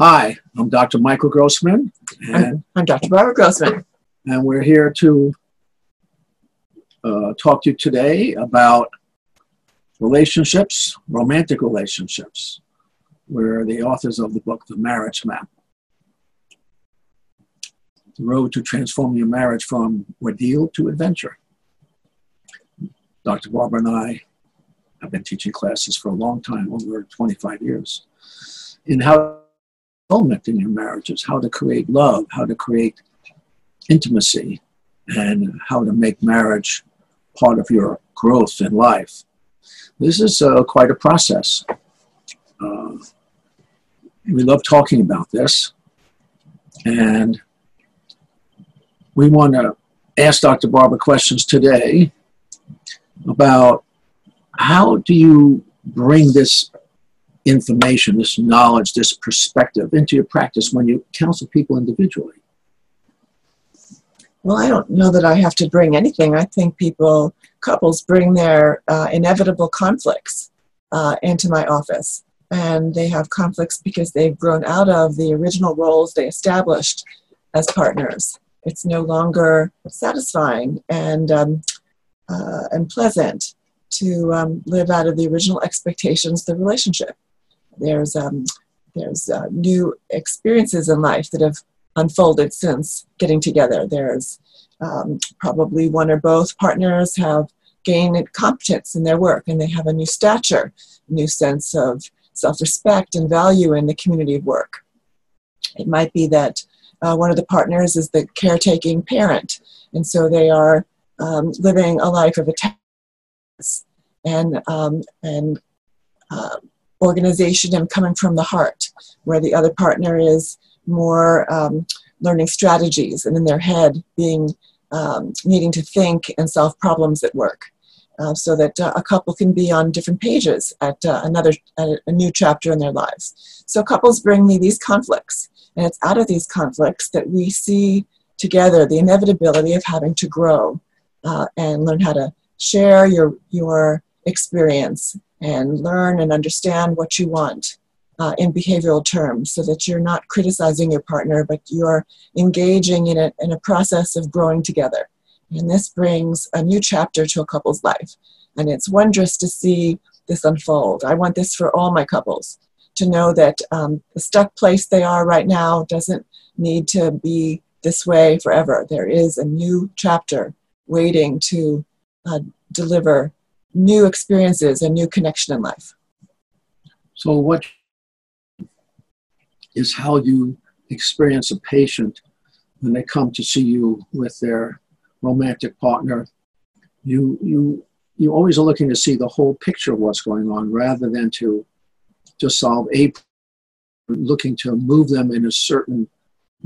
Hi, I'm Dr. Michael Grossman, and, I'm Dr. Barbara Grossman. and we're here to uh, talk to you today about relationships, romantic relationships. We're the authors of the book, The Marriage Map. The road to transforming your marriage from ordeal to adventure. Dr. Barbara and I have been teaching classes for a long time, over 25 years, in how fulfillment in your marriages, how to create love, how to create intimacy, and how to make marriage part of your growth in life. This is uh, quite a process. Uh, we love talking about this, and we want to ask Dr. Barbara questions today about how do you bring this information, this knowledge, this perspective into your practice when you counsel people individually? Well, I don't know that I have to bring anything. I think people, couples, bring their uh, inevitable conflicts uh, into my office. And they have conflicts because they've grown out of the original roles they established as partners. It's no longer satisfying and, um, uh, and pleasant to um, live out of the original expectations of the relationship. There's um, there's uh, new experiences in life that have unfolded since getting together. There's um, probably one or both partners have gained competence in their work and they have a new stature, a new sense of self-respect and value in the community of work. It might be that uh, one of the partners is the caretaking parent, and so they are um, living a life of attachment and um, and uh, organization and coming from the heart, where the other partner is more um, learning strategies and in their head being um, needing to think and solve problems at work. Uh, so that uh, a couple can be on different pages at uh, another a new chapter in their lives. So couples bring me these conflicts, and it's out of these conflicts that we see together the inevitability of having to grow uh, and learn how to share your your experience and learn and understand what you want uh, in behavioral terms so that you're not criticizing your partner, but you're engaging in a, in a process of growing together. And this brings a new chapter to a couple's life. And it's wondrous to see this unfold. I want this for all my couples to know that um, the stuck place they are right now doesn't need to be this way forever. There is a new chapter waiting to uh, deliver new experiences and new connection in life. So, what is how you experience a patient when they come to see you with their romantic partner? You, you, you always are looking to see the whole picture of what's going on rather than to just solve a looking to move them in a certain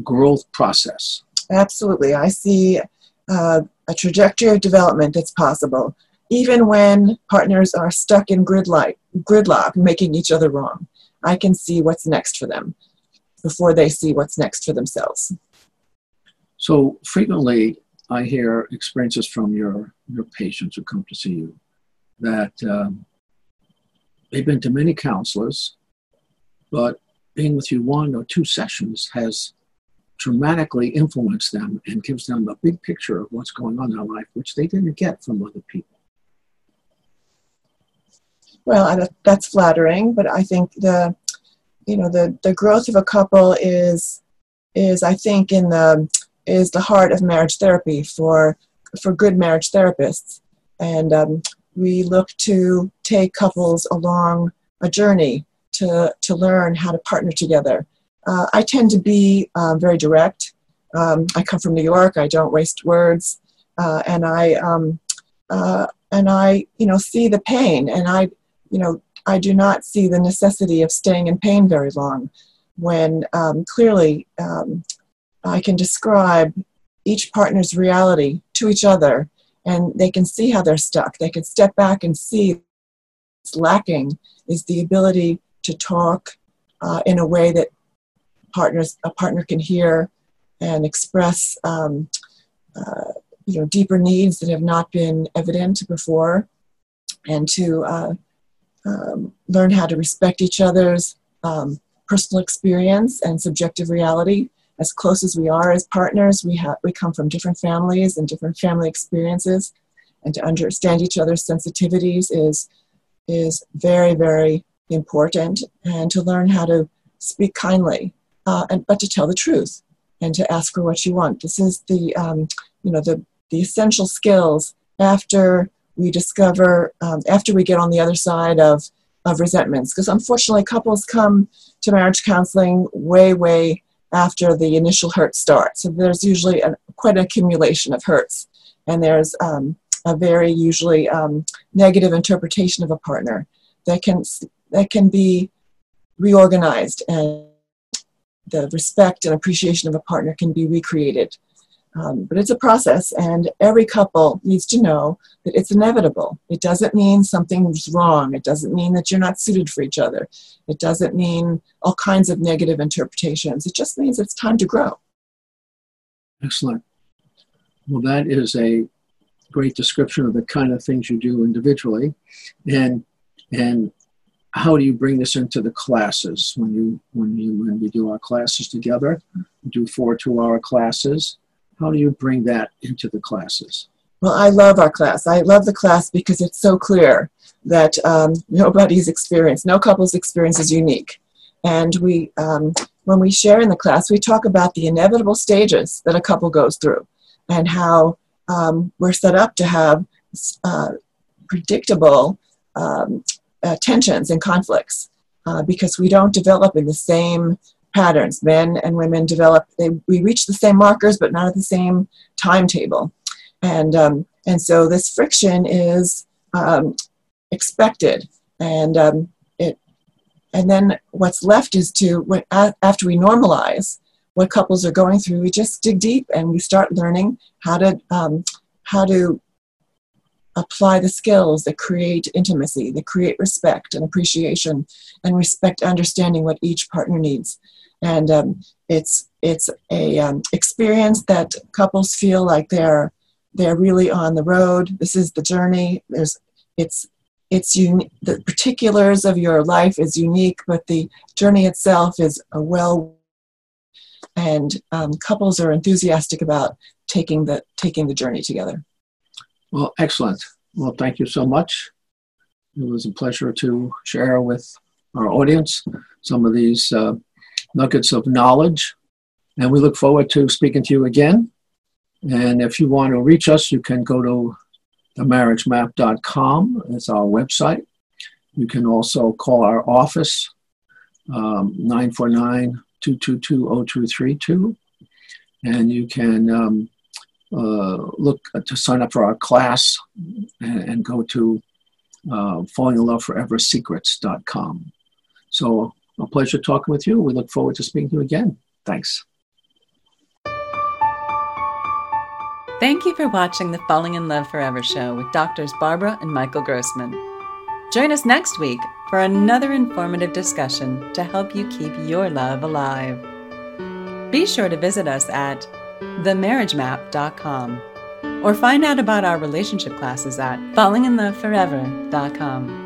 growth process. Absolutely. I see uh, a trajectory of development that's possible even when partners are stuck in gridlock, gridlock, making each other wrong. I can see what's next for them before they see what's next for themselves. So frequently, I hear experiences from your, your patients who come to see you that um, they've been to many counselors, but being with you one or two sessions has dramatically influenced them and gives them a big picture of what's going on in their life, which they didn't get from other people. Well, that's flattering, but I think the, you know, the, the growth of a couple is, is I think in the, is the heart of marriage therapy for, for good marriage therapists. And um, we look to take couples along a journey to, to learn how to partner together. Uh, I tend to be um, very direct. Um, I come from New York. I don't waste words, uh, and I um, uh, and I you know see the pain, and I you know, I do not see the necessity of staying in pain very long when um, clearly um, I can describe each partner's reality to each other and they can see how they're stuck. They can step back and see what's lacking is the ability to talk uh, in a way that partners a partner can hear and express um, uh, you know deeper needs that have not been evident before, and to uh, um, learn how to respect each other's um, personal experience and subjective reality. As close as we are as partners, we have we come from different families and different family experiences, and to understand each other's sensitivities is is very very important, and to learn how to speak kindly, uh, and but to tell the truth and to ask for what you want. This is the um, you know the the essential skills after we discover um, after we get on the other side of of resentments. Because unfortunately couples come to marriage counseling way way after the initial hurt starts. So there's usually a, quite an accumulation of hurts. And there's um, a very usually um, negative interpretation of a partner that can that can be reorganized and the respect and appreciation of a partner can be recreated um, but it's a process, and every couple needs to know that it's inevitable. It doesn't mean something's wrong. It doesn't mean that you're not suited for each other. It doesn't mean all kinds of negative interpretations. It just means it's time to grow. Excellent. Well, that is a great description of the kind of things you do individually, and and how do you bring this into the classes when you when you when we do our classes together? Do four two-hour classes how do you bring that into the classes? Well, I love our class. I love the class because it's so clear that um, nobody's experience, no couple's experience is unique. And we, um, when we share in the class, we talk about the inevitable stages that a couple goes through and how um, we're set up to have uh, predictable um, uh, tensions and conflicts uh, because we don't develop in the same patterns. Men and women develop, they, we reach the same markers, but not at the same timetable. And, um, and so this friction is um, expected. And, um, it, and then what's left is to, after we normalize what couples are going through, we just dig deep and we start learning how to, um, how to apply the skills that create intimacy, that create respect and appreciation, and respect understanding what each partner needs and um, it's it's a um, experience that couples feel like they're they're really on the road. This is the journey. There's it's it's un- the particulars of your life is unique, but the journey itself is a well. And um, couples are enthusiastic about taking the taking the journey together. Well, excellent. Well, thank you so much. It was a pleasure to share with our audience some of these uh, nuggets of knowledge. And we look forward to speaking to you again. And if you want to reach us, you can go to themarriagemap.com. It's our website. You can also call our office, um, 949 222 0232. And you can um, uh, look to sign up for our class and, and go to uh, fallinginloveforeversecrets.com. So a pleasure talking with you. We look forward to speaking to you again. Thanks. Thank you for watching the Falling in Love Forever show with doctors Barbara and Michael Grossman. Join us next week for another informative discussion to help you keep your love alive. Be sure to visit us at themarriagemap.com or find out about our relationship classes at fallinginloveforever.com.